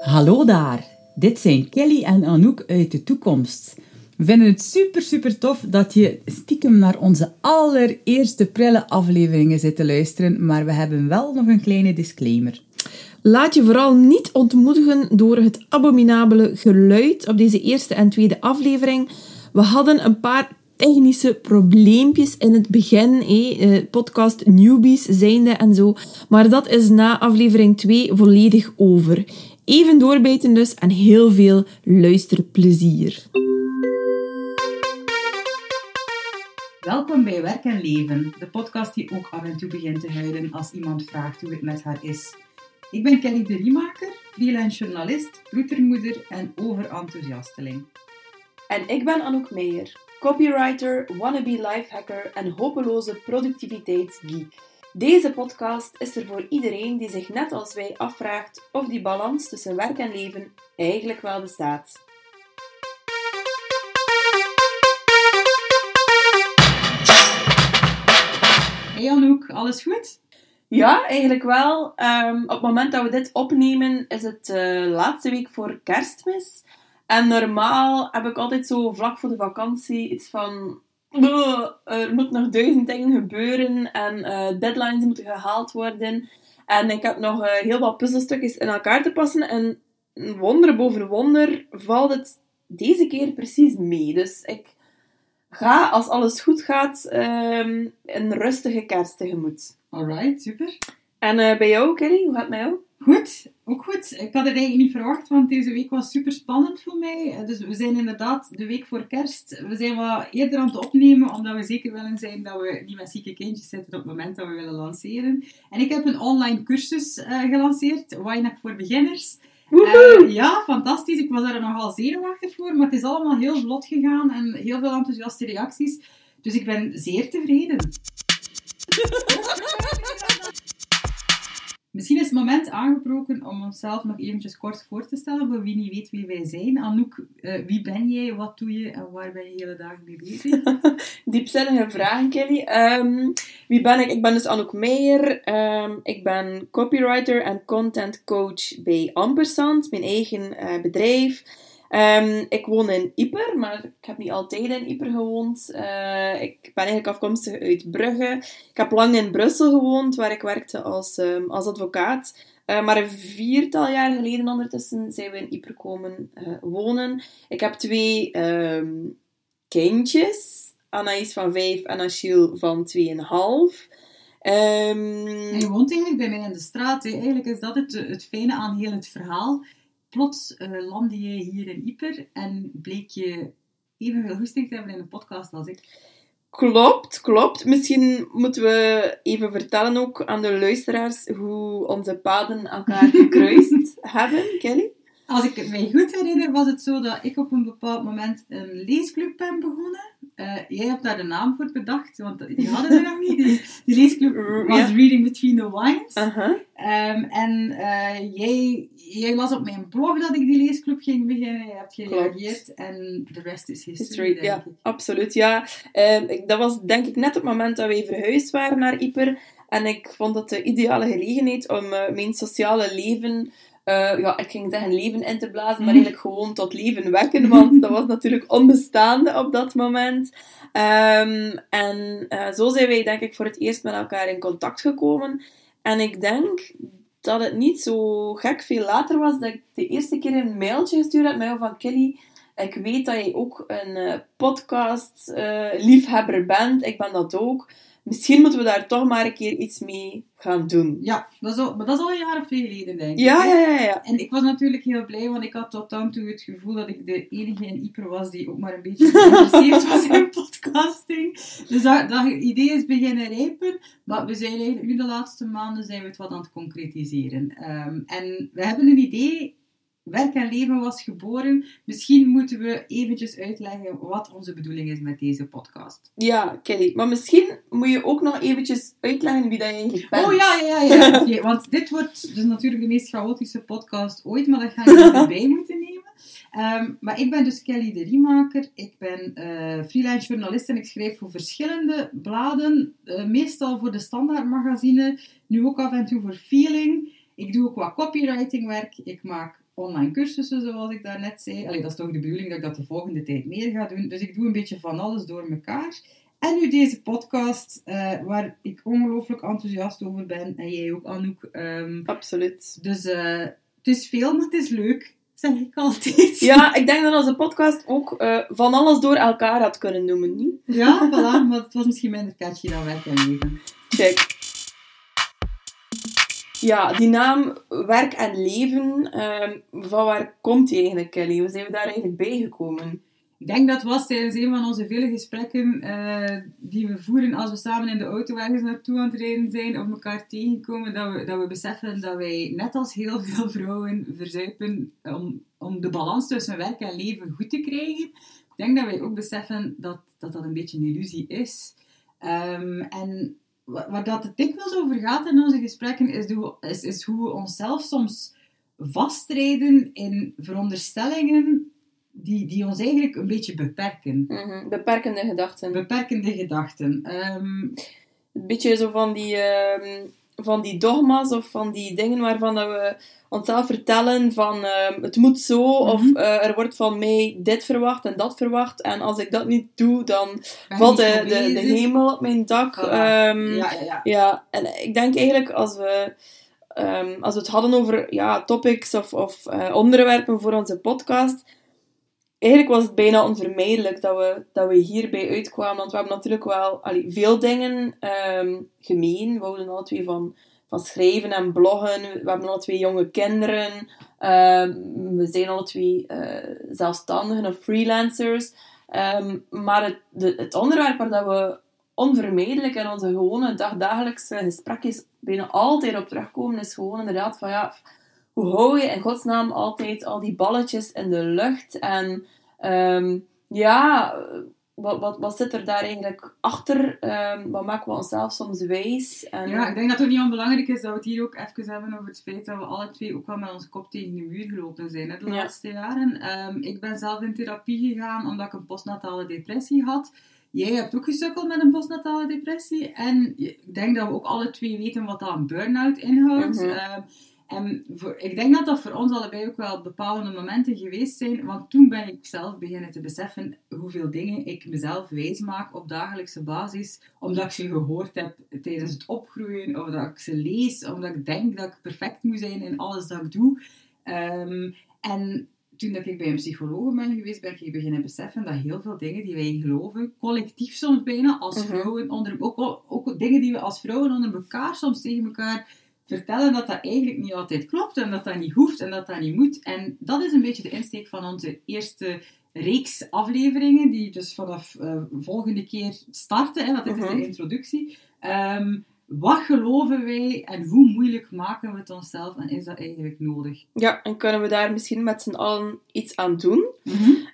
Hallo daar, dit zijn Kelly en Anouk uit de toekomst. We vinden het super, super tof dat je stiekem naar onze allereerste prille afleveringen zit te luisteren, maar we hebben wel nog een kleine disclaimer. Laat je vooral niet ontmoedigen door het abominabele geluid op deze eerste en tweede aflevering. We hadden een paar technische probleempjes in het begin, eh, podcast newbies zijnde en zo. Maar dat is na aflevering 2 volledig over. Even doorbijten dus en heel veel luisterplezier. Welkom bij Werk en Leven, de podcast die ook af en toe begint te huilen als iemand vraagt hoe het met haar is. Ik ben Kelly de Riemaker, freelance journalist, ploetermoeder en overenthousiasteling. En ik ben Anouk Meijer, copywriter, wannabe lifehacker en hopeloze productiviteitsgeek. Deze podcast is er voor iedereen die zich net als wij afvraagt of die balans tussen werk en leven eigenlijk wel bestaat. Hey Anouk, alles goed? Ja, eigenlijk wel. Ehm, op het moment dat we dit opnemen is het uh, laatste week voor kerstmis. En normaal heb ik altijd zo vlak voor de vakantie iets van... Er moet nog duizend dingen gebeuren en uh, deadlines moeten gehaald worden. En ik heb nog uh, heel wat puzzelstukjes in elkaar te passen. En wonder boven wonder valt het deze keer precies mee. Dus ik ga, als alles goed gaat, um, een rustige kerst tegemoet. Alright, super. En uh, bij jou, Kelly, hoe gaat het met jou? Goed, ook goed. Ik had het eigenlijk niet verwacht, want deze week was super spannend voor mij. Dus we zijn inderdaad de week voor kerst. We zijn wat eerder aan het opnemen, omdat we zeker willen zijn dat we niet met zieke kindjes zitten op het moment dat we willen lanceren. En ik heb een online cursus uh, gelanceerd, Wine voor beginners. Uh, ja, fantastisch. Ik was daar nogal zenuwachtig voor, maar het is allemaal heel vlot gegaan en heel veel enthousiaste reacties. Dus ik ben zeer tevreden. Misschien is het moment aangebroken om onszelf nog eventjes kort voor te stellen, voor wie niet weet wie wij zijn. Anouk, uh, wie ben jij, wat doe je en waar ben je hele dag mee bezig? Diepzinnige vragen, Kelly. Um, wie ben ik? Ik ben dus Anouk Meijer. Um, ik ben copywriter en content coach bij Ampersand, mijn eigen uh, bedrijf. Um, ik woon in Yper, maar ik heb niet altijd in Yper gewoond. Uh, ik ben eigenlijk afkomstig uit Brugge. Ik heb lang in Brussel gewoond, waar ik werkte als, um, als advocaat. Uh, maar een viertal jaar geleden ondertussen zijn we in Yper komen uh, wonen. Ik heb twee um, kindjes. Anaïs van vijf en Achille van 2,5. Um, je woont eigenlijk bij mij in de straat. Eigenlijk is dat het, het fijne aan heel het verhaal plots uh, landde je hier in Ieper en bleek je evenveel goesting te hebben in een podcast als ik. Klopt, klopt. Misschien moeten we even vertellen ook aan de luisteraars hoe onze paden elkaar gekruist hebben, Kelly. Als ik het mij goed herinner, was het zo dat ik op een bepaald moment een leesclub ben begonnen. Uh, jij hebt daar de naam voor bedacht, want die hadden we nog niet. Die, die leesclub was yeah. Reading Between the Wines. Uh -huh. um, en uh, jij, jij las op mijn blog dat ik die leesclub ging beginnen. Je hebt gereageerd en de rest is history, history ja, ik. Absoluut, ja. Uh, dat was denk ik net op het moment dat wij verhuisd waren naar Ieper. En ik vond het de ideale gelegenheid om mijn sociale leven uh, ja, ik ging zeggen leven in te blazen, maar eigenlijk gewoon tot leven wekken, want dat was natuurlijk onbestaande op dat moment. Um, en uh, zo zijn wij denk ik voor het eerst met elkaar in contact gekomen. En ik denk dat het niet zo gek veel later was dat ik de eerste keer een mailtje gestuurd heb met jou van Kelly. Ik weet dat jij ook een uh, podcast liefhebber bent. Ik ben dat ook misschien moeten we daar toch maar een keer iets mee gaan doen. Ja, dat is al, maar dat is al een jaar of twee geleden, denk ik. Ja, ja, ja, ja. En ik was natuurlijk heel blij, want ik had tot dan toe het gevoel dat ik de enige in Ieper was die ook maar een beetje geïnteresseerd was in podcasting. Dus dat, dat idee is beginnen rijpen. Maar we zijn eigenlijk nu de laatste maanden zijn we het wat aan het concretiseren. Um, en we hebben een idee Werk en Leven was geboren. Misschien moeten we eventjes uitleggen wat onze bedoeling is met deze podcast. Ja, Kelly. Maar misschien moet je ook nog eventjes uitleggen wie dat je eigenlijk bent. Oh ja, ja, ja. okay, want dit wordt dus natuurlijk de meest chaotische podcast ooit, maar dat ga je erbij moeten nemen. Um, maar ik ben dus Kelly de Riemaker. Ik ben uh, freelance journalist en ik schrijf voor verschillende bladen. Uh, meestal voor de standaardmagazine. Nu ook af en toe voor Feeling. Ik doe ook wat copywritingwerk. Ik maak online cursussen, zoals ik daarnet zei. Allee, dat is toch de bedoeling dat ik dat de volgende tijd meer ga doen. Dus ik doe een beetje van alles door elkaar. En nu deze podcast, uh, waar ik ongelooflijk enthousiast over ben. En jij ook, Anouk. Um, Absoluut. Dus uh, het is veel, maar het is leuk. Zeg ik altijd. Ja, ik denk dat onze podcast ook uh, van alles door elkaar had kunnen noemen, niet? Ja, voilà. Maar het was misschien minder catchy dan werk en leven. Check. Ja, die naam werk en leven, uh, van waar komt die eigenlijk, Kelly? Hoe zijn we daar eigenlijk bijgekomen? Ik denk dat was tijdens een van onze vele gesprekken uh, die we voeren als we samen in de auto ergens naartoe aan het rijden zijn of elkaar tegenkomen, dat we, dat we beseffen dat wij net als heel veel vrouwen verzuipen om, om de balans tussen werk en leven goed te krijgen. Ik denk dat wij ook beseffen dat dat, dat een beetje een illusie is. Um, en waar dat het dikwijls over gaat in onze gesprekken, is, de, is, is hoe we onszelf soms vastrijden in veronderstellingen die, die ons eigenlijk een beetje beperken. Mm -hmm. Beperkende gedachten. Beperkende gedachten. Um, een beetje zo van die, um, van die dogma's of van die dingen waarvan dat we onszelf vertellen van um, het moet zo mm -hmm. of uh, er wordt van mij dit verwacht en dat verwacht en als ik dat niet doe dan Ben valt de, de, hemel op mijn dak. Ehm, ja, ja, ja. ja, en ik denk eigenlijk als we, ehm, als we het hadden over ja, topics of, of eh, onderwerpen voor onze podcast, eigenlijk was het bijna onvermijdelijk dat we, dat we hierbij uitkwamen. Want we hebben natuurlijk wel allee, veel dingen ehm, gemeen. We houden alle twee van, van schrijven en bloggen. We hebben alle twee jonge kinderen. Ehm, we zijn alle twee eh, zelfstandigen of freelancers. Ehm, maar het, het onderwerp waar dat we onvermijdelijk in onze gewone dagdagelijkse gesprekjes bijna altijd op terugkomen, is gewoon inderdaad van ja, hoe hou je in godsnaam altijd al die balletjes in de lucht? En ehm, ja, wat, wat, wat zit er daar eigenlijk achter? Ehm, wat maken we onszelf soms wijs? En, Ja, ik denk dat het ook niet onbelangrijk is dat we het hier ook even hebben over het feit dat we alle twee ook wel met onze kop tegen de muur gelopen zijn hè, de Ja. laatste jaren. Ehm, ik ben zelf in therapie gegaan omdat ik een postnatale depressie had. Jij hebt ook gesukkeld met een postnatale depressie. En ik denk dat we ook alle twee weten wat dat een burn-out inhoudt. Ehm, en voor, ik denk dat dat voor ons allebei ook wel bepalende momenten geweest zijn. Want toen ben ik zelf beginnen te beseffen hoeveel dingen ik mezelf wijs maak op dagelijkse basis. Omdat ik ze gehoord heb tijdens het opgroeien. Of dat ik ze lees. Omdat ik denk dat ik perfect moet zijn in alles dat ik doe. Ehm, en toen dat ik bij een psycholoog ben geweest, ben ik beginnen beseffen dat heel veel dingen die wij geloven, collectief soms bijna, als Mhm. vrouwen, onder, ook, ook dingen die we als vrouwen onder elkaar soms tegen elkaar vertellen, dat dat eigenlijk niet altijd klopt en dat dat niet hoeft en dat dat niet moet. En dat is een beetje de insteek van onze eerste reeks afleveringen, die dus vanaf eh, volgende keer starten, hè, want dit is Mhm. de introductie. Ehm, wat geloven wij en hoe moeilijk maken we het onszelf en is dat eigenlijk nodig? ja, en kunnen we daar misschien met z'n allen iets aan doen?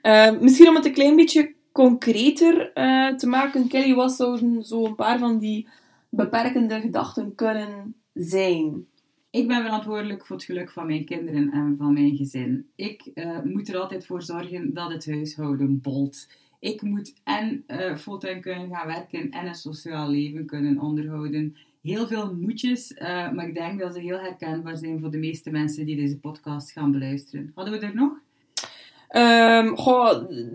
Eh, misschien om het een klein beetje concreter eh, te maken, Kelly, wat zouden zo een paar van die beperkende gedachten kunnen zijn? Ik ben verantwoordelijk voor het geluk van mijn kinderen en van mijn gezin. Ik eh, moet er altijd voor zorgen dat het huishouden bolt. Ik moet en uh, fulltime kunnen gaan werken en een sociaal leven kunnen onderhouden. Heel veel moedjes, uh, maar ik denk dat ze heel herkenbaar zijn voor de meeste mensen die deze podcast gaan beluisteren. Hadden we er nog? Um,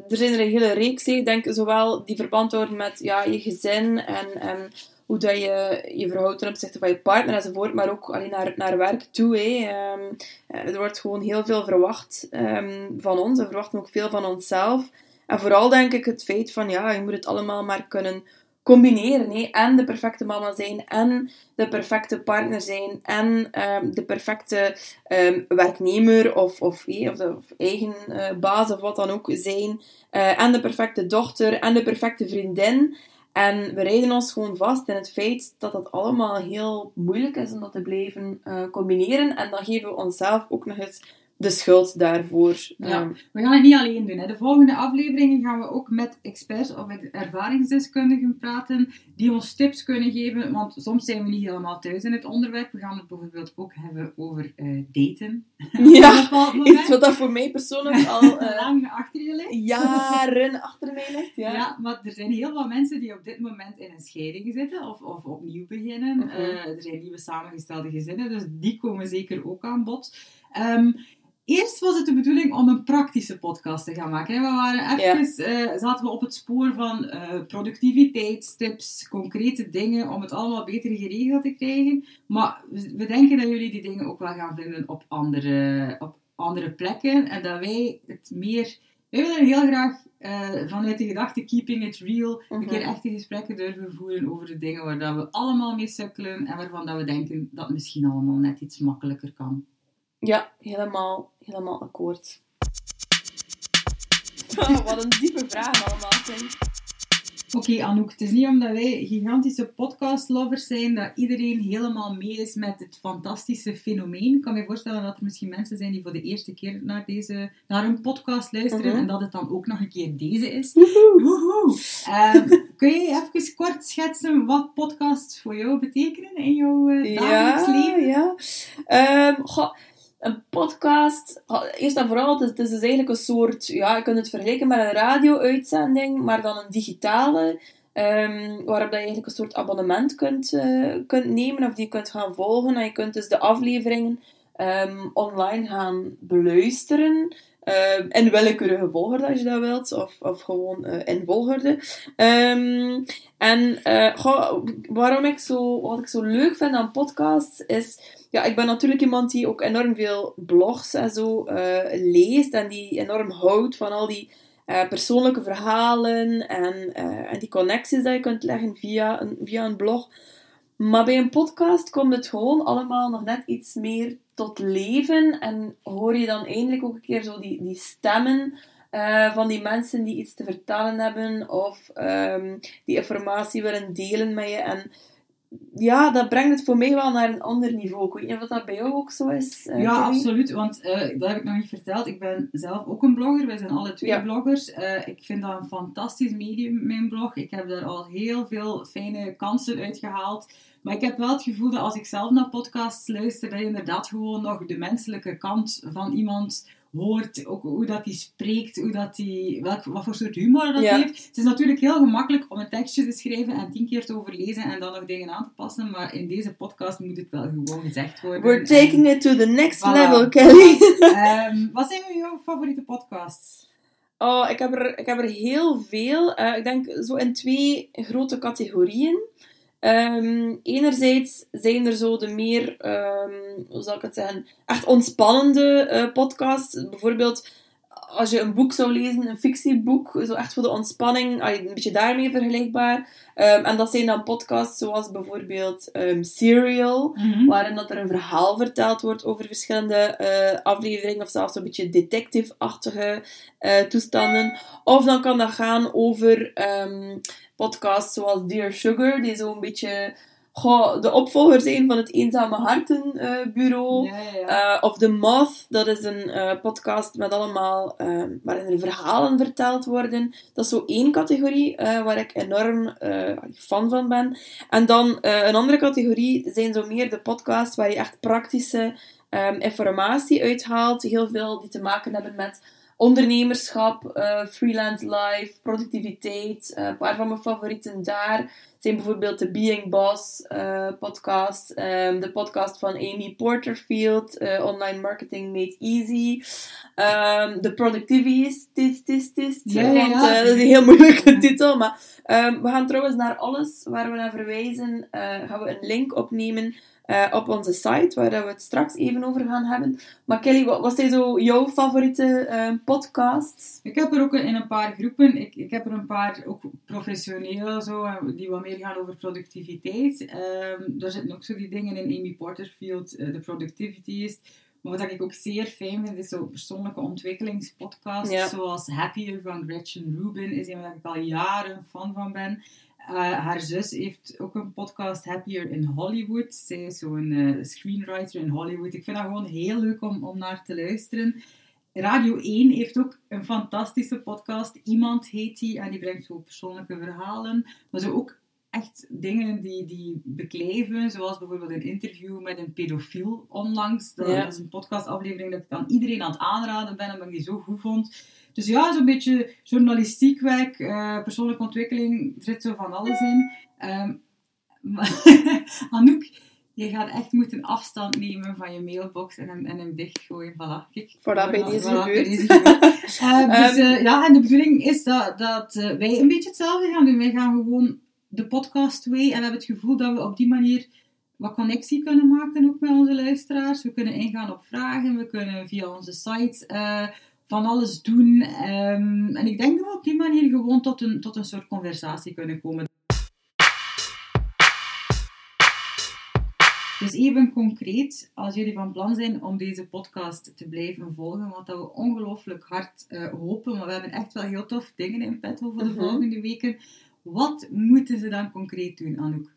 er zijn er een hele reeks. Ik denk zowel die verband houden met ja, je gezin en, hoe dat je je verhoudt ten opzichte van je partner enzovoort, maar ook alleen naar, naar werk toe. Um, er wordt gewoon heel veel verwacht um, van ons. We verwachten ook veel van onszelf. En vooral denk ik het feit van, ja, je moet het allemaal maar kunnen combineren. En de perfecte mama zijn, en de perfecte partner zijn, en um, de perfecte um, werknemer of, of, hey, of, de, of eigen uh, baas of wat dan ook zijn. Uh, en de perfecte dochter, en de perfecte vriendin. En we rijden ons gewoon vast in het feit dat dat allemaal heel moeilijk is om dat te blijven uh, combineren. En dan geven we onszelf ook nog eens de schuld daarvoor. Ja. Ehm, We gaan het niet alleen doen. Hè. De volgende afleveringen gaan we ook met experts of ervaringsdeskundigen praten, die ons tips kunnen geven. Want soms zijn we niet helemaal thuis in het onderwerp. We gaan het bijvoorbeeld ook hebben over eh, daten. Ja, iets wat dat voor mij persoonlijk al eh, lang achter je ligt. jaren achter mij ligt. Ja. Ja. maar er zijn heel wat mensen die op dit moment in een scheiding zitten of, of opnieuw beginnen. Mhm. Eh, er zijn nieuwe samengestelde gezinnen, dus die komen zeker ook aan bod. Ehm, eerst was het de bedoeling om een praktische podcast te gaan maken. We waren even, eh, zaten we op het spoor van eh, productiviteitstips, concrete dingen, om het allemaal beter geregeld te krijgen. Maar we, denken dat jullie die dingen ook wel gaan vinden op andere, op andere plekken. En dat wij het meer... Wij willen heel graag eh, vanuit de gedachte keeping it real een Mhm. keer echte gesprekken durven voeren over de dingen waar dat we allemaal mee sukkelen en waarvan dat we denken dat misschien allemaal net iets makkelijker kan. Ja, helemaal, helemaal akkoord. Oh, wat een diepe vraag allemaal. Oké, Anouk, het is niet omdat wij gigantische podcastlovers zijn dat iedereen helemaal mee is met het fantastische fenomeen. Ik kan me voorstellen dat er misschien mensen zijn die voor de eerste keer naar, deze, naar een podcast luisteren Mhm. en dat het dan ook nog een keer deze is. Woehoe. Woehoe! Ehm, kun je even kort schetsen wat podcasts voor jou betekenen in jouw eh, dagelijks Ja, leven? ja. Ehm, goh, een podcast, eerst en vooral, het is, dus eigenlijk een soort, ja, je kunt het vergelijken met een radio-uitzending, maar dan een digitale, ehm, waarop je eigenlijk een soort abonnement kunt, eh, kunt nemen of die kunt gaan volgen. En je kunt dus de afleveringen ehm, online gaan beluisteren. ehm, in willekeurige volgorde als je dat wilt, of, of gewoon eh, in volgorde. En eh, waarom ik zo, wat ik zo leuk vind aan podcasts is, ja, ik ben natuurlijk iemand die ook enorm veel blogs en zo eh, leest en die enorm houdt van al die eh, persoonlijke verhalen en, eh, en die connecties dat je kunt leggen via een, via een blog. Maar bij een podcast komt het gewoon allemaal nog net iets meer tot leven en hoor je dan eindelijk ook een keer zo die, die stemmen van die mensen die iets te vertellen hebben of ehm, die informatie willen delen met je. En ja, dat brengt het voor mij wel naar een ander niveau. Ik weet niet of dat bij jou ook zo is. eh, Ja, absoluut. Want eh, dat heb ik nog niet verteld. Ik ben zelf ook een blogger. Wij zijn alle twee Ja. bloggers. Eh, ik vind dat een fantastisch medium, mijn blog. Ik heb daar al heel veel fijne kansen uit gehaald. Maar ik heb wel het gevoel dat als ik zelf naar podcasts luister, dat je inderdaad gewoon nog de menselijke kant van iemand hoort. Ook hoe dat die spreekt, hoe dat die, welk, wat voor soort humor dat Ja. heeft. Het is natuurlijk heel gemakkelijk om een tekstje te schrijven en tien keer te overlezen en dan nog dingen aan te passen. Maar in deze podcast moet het wel gewoon gezegd worden. We're En- taking it to the next Voilà. level, Kelly. Ehm, wat zijn jouw favoriete podcasts? Oh, ik heb er, ik heb er heel veel. Eh, ik denk zo in twee grote categorieën. Ehm, enerzijds zijn er zo de meer, ehm, hoe zal ik het zeggen, echt ontspannende eh, podcasts. Bijvoorbeeld als je een boek zou lezen, een fictieboek, zo echt voor de ontspanning, een beetje daarmee vergelijkbaar. Ehm, en dat zijn dan podcasts zoals bijvoorbeeld Serial, waarin dat er een verhaal verteld wordt over verschillende eh, afleveringen, of zelfs een beetje detective-achtige eh, toestanden. Of dan kan dat gaan over podcasts zoals Dear Sugar, die zo'n beetje goh, de opvolger zijn van het Eenzame Hartenbureau. Ja, ja. Eh, of The Moth, dat is een eh, podcast met allemaal, eh, waarin er verhalen verteld worden. Dat is zo één categorie eh, waar ik enorm eh, fan van ben. En dan eh, een andere categorie zijn zo meer de podcasts waar je echt praktische ehm, informatie uithaalt. Heel veel die te maken hebben met ondernemerschap, eh, freelance life, productiviteit. Eh, een paar van mijn favorieten daar zijn bijvoorbeeld de Being Boss eh, podcast, ehm, de podcast van Amy Porterfield, Online Marketing Made Easy, ehm, de Productivitist, Ja, ja, ja. dat is een heel moeilijke titel, maar ehm, we gaan trouwens naar alles waar we naar verwijzen, gaan we een link opnemen eh, op onze site, waar we het straks even over gaan hebben. Maar Kelly, wat, wat zijn zo jouw favoriete eh, podcasts? Ik heb er ook in een paar groepen, ik, ik heb er een paar ook professioneel, zo, eh, die wat meer gaan over productiviteit. Ehm daar zitten ook zo die dingen in Amy Porterfield, eh, de Productivitist. Maar wat ik ook zeer fijn vind, is zo persoonlijke ontwikkelingspodcasts, Ja. zoals Happier van Gretchen Rubin, is een waar ik al jaren fan van ben. Uh, haar zus heeft ook een podcast, Happier in Hollywood. Zij is zo'n uh, screenwriter in Hollywood. Ik vind dat gewoon heel leuk om, om naar te luisteren. Radio 1 heeft ook een fantastische podcast. Iemand heet die en die brengt zo persoonlijke verhalen. Maar zo ook echt dingen die, die beklijven, zoals bijvoorbeeld een interview met een pedofiel onlangs. Dat, is een podcastaflevering dat ik aan iedereen aan het aanraden ben, omdat ik die zo goed vond. Dus ja, zo'n beetje journalistiek werk, uh, persoonlijke ontwikkeling, er zit zo van alles in. Um, Anouk, je gaat echt moeten afstand nemen van je mailbox en hem, en hem dichtgooien. Voilà. Kijk, Voordat bij deze gebeurt. uh, dus uh, ja, en de bedoeling is dat, dat wij een beetje hetzelfde gaan doen. Wij gaan gewoon de podcast way en we hebben het gevoel dat we op die manier wat connectie kunnen maken ook met onze luisteraars. We kunnen ingaan op vragen, we kunnen via onze site van alles doen. Um, en ik denk dat we op die manier gewoon tot een, tot een soort conversatie kunnen komen. Dus even concreet, als jullie van plan zijn om deze podcast te blijven volgen, wat dat we ongelooflijk hard uh, hopen, maar we hebben echt wel heel tof dingen in petto voor de -hmm. volgende weken. Wat moeten ze dan concreet doen, Anouk?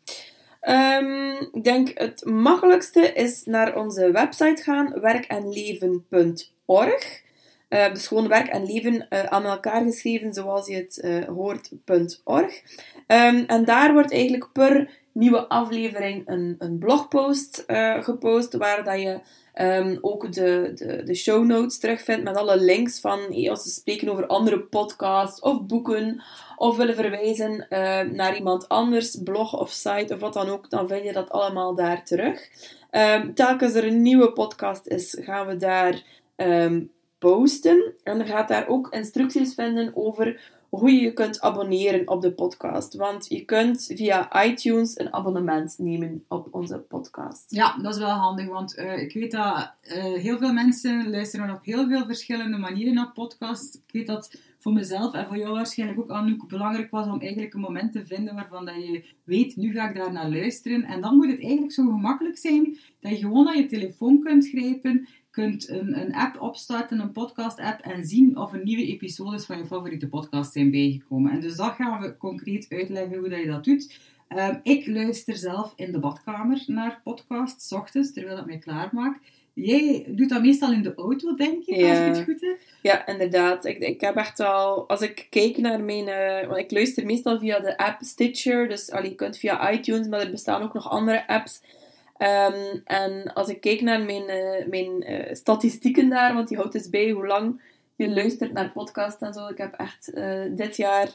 Um, ik denk het makkelijkste is naar onze website gaan, werkenleven.org. Uh, gewoon werk en leven uh, aan elkaar geschreven, zoals je het uh, hoort.org. Um, en daar wordt eigenlijk per nieuwe aflevering een, een blogpost gepost, waar dat je um, ook de, de, de show notes terugvindt met alle links van hey, als we spreken over andere podcasts of boeken, of willen verwijzen naar iemand anders, blog of site of wat dan ook, dan vind je dat allemaal daar terug. Um, telkens er een nieuwe podcast is, gaan we daar posten. En je gaat daar ook instructies vinden over hoe je je kunt abonneren op de podcast. Want je kunt via iTunes een abonnement nemen op onze podcast. Ja, dat is wel handig, want uh, ik weet dat uh, heel veel mensen luisteren op heel veel verschillende manieren naar podcasts. Ik weet dat voor mezelf en voor jou waarschijnlijk ook, Anouk, belangrijk was om eigenlijk een moment te vinden waarvan dat je weet, nu ga ik daar naar luisteren. En dan moet het eigenlijk zo gemakkelijk zijn dat je gewoon naar je telefoon kunt grijpen, kunt een, een app opstarten, een podcast-app, en zien of er nieuwe episodes van je favoriete podcast zijn bijgekomen. En dus dat gaan we concreet uitleggen hoe dat je dat doet. Um, ik luister zelf in de badkamer naar podcasts, ochtends, terwijl ik mij klaarmaak. Jij doet dat meestal in de auto, denk ik, ja. als ik het goed heb. Ja, inderdaad. Ik, ik heb echt al... Als ik kijk naar mijn... Uh, want ik luister meestal via de app Stitcher. Dus allee, je kunt via iTunes, maar er bestaan ook nog andere apps. Um, en als ik kijk naar mijn, uh, mijn uh, statistieken daar, want die houdt dus bij hoe lang je luistert naar podcasts en zo. Ik heb echt uh, dit jaar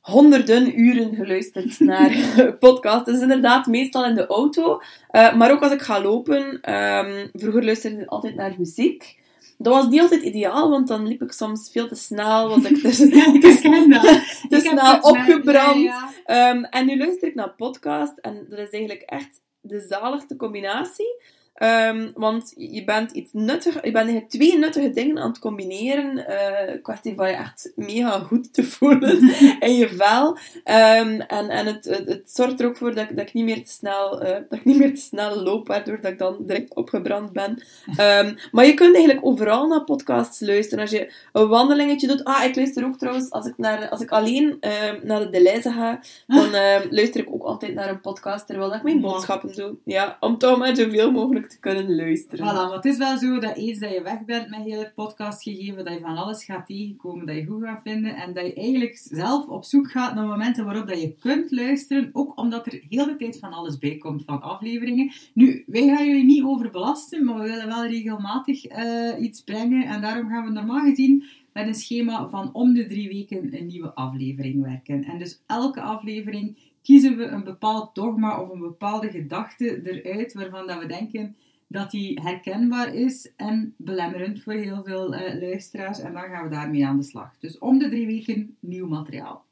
honderden uren geluisterd naar podcasts. Dus inderdaad, meestal in de auto. maar ook als ik ga lopen. Um, vroeger luisterde ik altijd naar muziek. Dat was niet altijd ideaal, want dan liep ik soms veel te snel. Was ik te, ja, te, te, te snel opgebrand. Ja, ja. Um, en nu luister ik naar podcast. En dat is eigenlijk echt de zaligste combinatie. Um, want je bent iets nuttig, je bent eigenlijk twee nuttige dingen aan het combineren. Uh, kwestie van je echt mega goed te voelen in je vel. Um, en en het, het, het, zorgt er ook voor dat, dat, ik niet meer te snel, uh, dat ik niet meer te snel loop, waardoor dat ik dan direct opgebrand ben. Um, maar je kunt eigenlijk overal naar podcasts luisteren. Als je een wandelingetje doet. Ah, ik luister ook trouwens, als ik, naar, als ik alleen naar de Deleuze ga, dan luister ik ook altijd naar een podcast terwijl ik mijn boodschappen doe. Ja, om toch maar zoveel mogelijk kunnen luisteren. Voilà, maar het is wel zo dat eens dat je weg bent met heel het podcastgegeven, dat je van alles gaat tegenkomen dat je goed gaat vinden en dat je eigenlijk zelf op zoek gaat naar momenten waarop dat je kunt luisteren, ook omdat er heel de tijd van alles bij komt van afleveringen. Nu, wij gaan jullie niet overbelasten, maar we willen wel regelmatig uh, iets brengen en daarom gaan we normaal gezien met een schema van om de drie weken een nieuwe aflevering werken. En dus elke aflevering kiezen we een bepaald dogma of een bepaalde gedachte eruit waarvan dat we denken dat die herkenbaar is en belemmerend voor heel veel uh, luisteraars. En dan gaan we daarmee aan de slag. Dus om de drie weken nieuw materiaal.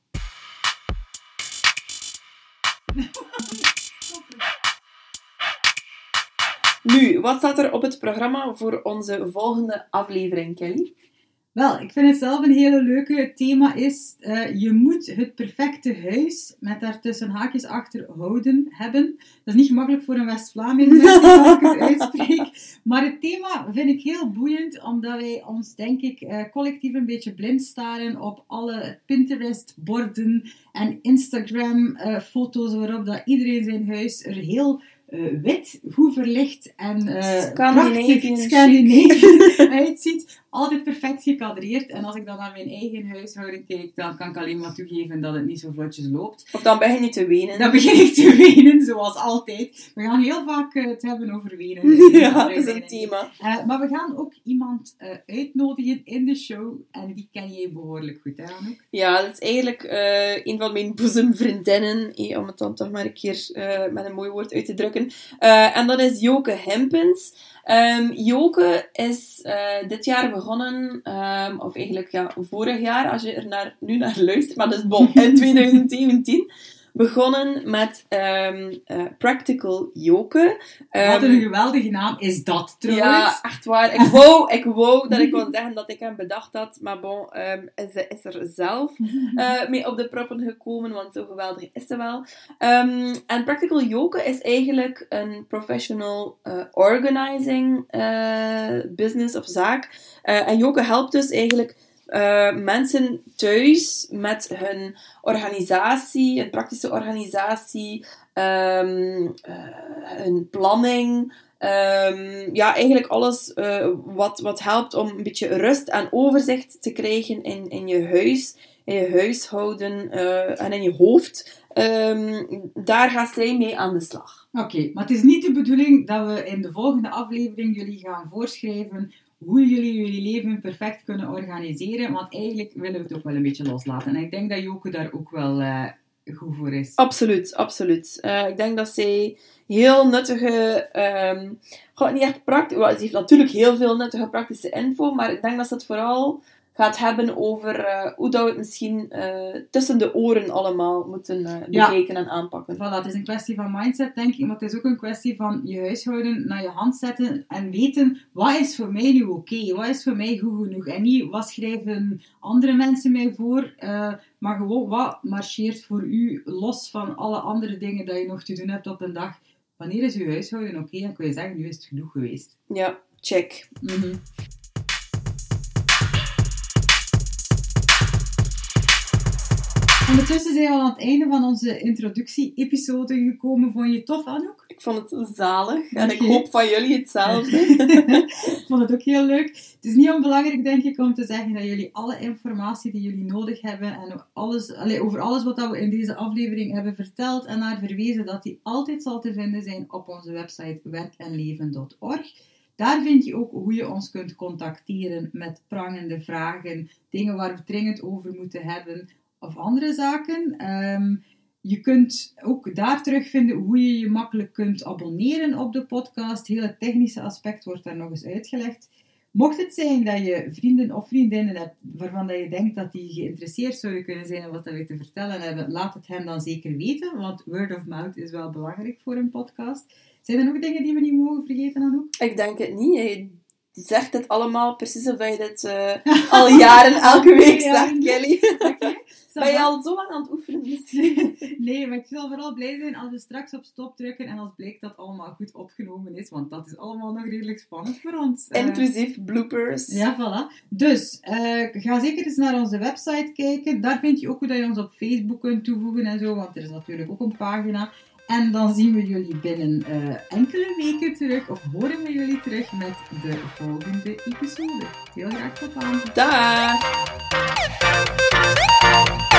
Nu, wat staat er op het programma voor onze volgende aflevering, Kelly? Wel, ik vind het zelf een hele leuke thema is, uh, je moet het perfecte huis, met daartussen haakjes achter houden, hebben. Dat is niet gemakkelijk voor een West-Vlaming, als ik het uitspreek. Maar het thema vind ik heel boeiend, omdat wij ons, denk ik, uh, collectief een beetje blind staren op alle Pinterest-borden en Instagram-foto's, uh, waarop dat iedereen zijn huis er heel uh, wit, goed verlicht en uh, Scandinavisch uitziet. Altijd perfect gekadreerd. En als ik dan naar mijn eigen huishouden kijk, dan kan ik alleen maar toegeven dat het niet zo vlotjes loopt. Of dan begin je te wenen. Dan begin ik te wenen, zoals altijd. We gaan heel vaak uh, het hebben over wenen. ja, dat is een thema. maar we gaan ook iemand uitnodigen in de show. En die ken jij behoorlijk goed, hè Anouk? Ja, dat is eigenlijk een van mijn boezemvriendinnen. om het dan toch maar een keer met een mooi woord uit te drukken. En dat is Joke Hempens. Um, Joke is dit jaar begonnen, um, of eigenlijk ja, vorig jaar, als je er naar, nu naar luistert, maar dat is bon, in 2017 begonnen met um, uh, Practical Joke. Um, Wat een geweldige naam is dat trouwens. Ja, echt waar. Ik wou, ik wou dat ik kon zeggen dat ik hem bedacht had, maar bon, um, is, is er zelf uh, mee op de proppen gekomen, want zo geweldig is ze wel. en Practical Joke is eigenlijk een professional uh, organizing business of zaak. en Joke helpt dus eigenlijk uh, mensen thuis met hun organisatie, een praktische organisatie, um, uh, hun planning. Um, ja, eigenlijk alles uh, wat, wat helpt om een beetje rust en overzicht te krijgen in, in je huis, in je huishouden en in je hoofd. Um, daar gaat zij mee aan de slag. Oké, maar het is niet de bedoeling dat we in de volgende aflevering jullie gaan voorschrijven hoe jullie jullie leven perfect kunnen organiseren. Want eigenlijk willen we het ook wel een beetje loslaten. En ik denk dat Joke daar ook wel uh, goed voor is. Absoluut, absoluut. Uh, ik denk dat zij heel nuttige, um, niet echt praktisch, well, ze heeft natuurlijk heel veel nuttige praktische info, maar ik denk dat ze het vooral gaat hebben over uh, hoe dat we het misschien uh, tussen de oren allemaal moeten uh, bekijken ja. en aanpakken. Voilà, het is een kwestie van mindset, denk ik, maar het is ook een kwestie van je huishouden naar je hand zetten en weten wat is voor mij nu oké, okay? wat is voor mij goed genoeg. En niet wat schrijven andere mensen mij voor, maar gewoon wat marcheert voor u los van alle andere dingen dat je nog te doen hebt op een dag. Wanneer is uw huishouden oké okay? en kun je zeggen, nu is het genoeg geweest. Ja, check. Mm -hmm. Ondertussen zijn we aan het einde van onze introductie-episode gekomen. Vond je het tof, Anouk? Ik vond het zalig en ik hoop van jullie hetzelfde. ik vond het ook heel leuk. Het is niet onbelangrijk, denk ik, om te zeggen dat jullie alle informatie die jullie nodig hebben en alles, allez, over alles wat we in deze aflevering hebben verteld en naar verwezen, dat die altijd zal te vinden zijn op onze website werkenleven.org. Daar vind je ook hoe je ons kunt contacteren met prangende vragen, dingen waar we dringend over moeten hebben, of andere zaken. Um, je kunt ook daar terugvinden hoe je je makkelijk kunt abonneren op de podcast. Het hele technische aspect wordt daar nog eens uitgelegd. Mocht het zijn dat je vrienden of vriendinnen hebt waarvan dat je denkt dat die geïnteresseerd zouden kunnen zijn in wat we te vertellen hebben, laat het hen dan zeker weten, want word of mouth is wel belangrijk voor een podcast. Zijn er nog dingen die we niet mogen vergeten, Anouk? Ik denk het niet zegt het allemaal precies of je dit uh, al jaren elke week zegt, Kelly. Okay. Ben je al zo lang aan het oefenen misschien? nee, maar ik zal vooral blij zijn als we straks op stop drukken en als blijkt dat allemaal goed opgenomen is, want dat is allemaal nog redelijk spannend voor ons. Eh. Inclusief bloopers. Ja, voilà. Dus, uh, ga zeker eens naar onze website kijken. Daar vind je ook hoe je ons op Facebook kunt toevoegen en zo, want er is natuurlijk ook een pagina. En dan zien we jullie binnen uh, enkele weken terug, of horen we jullie terug met de volgende episode. Heel graag tot dan. Dag!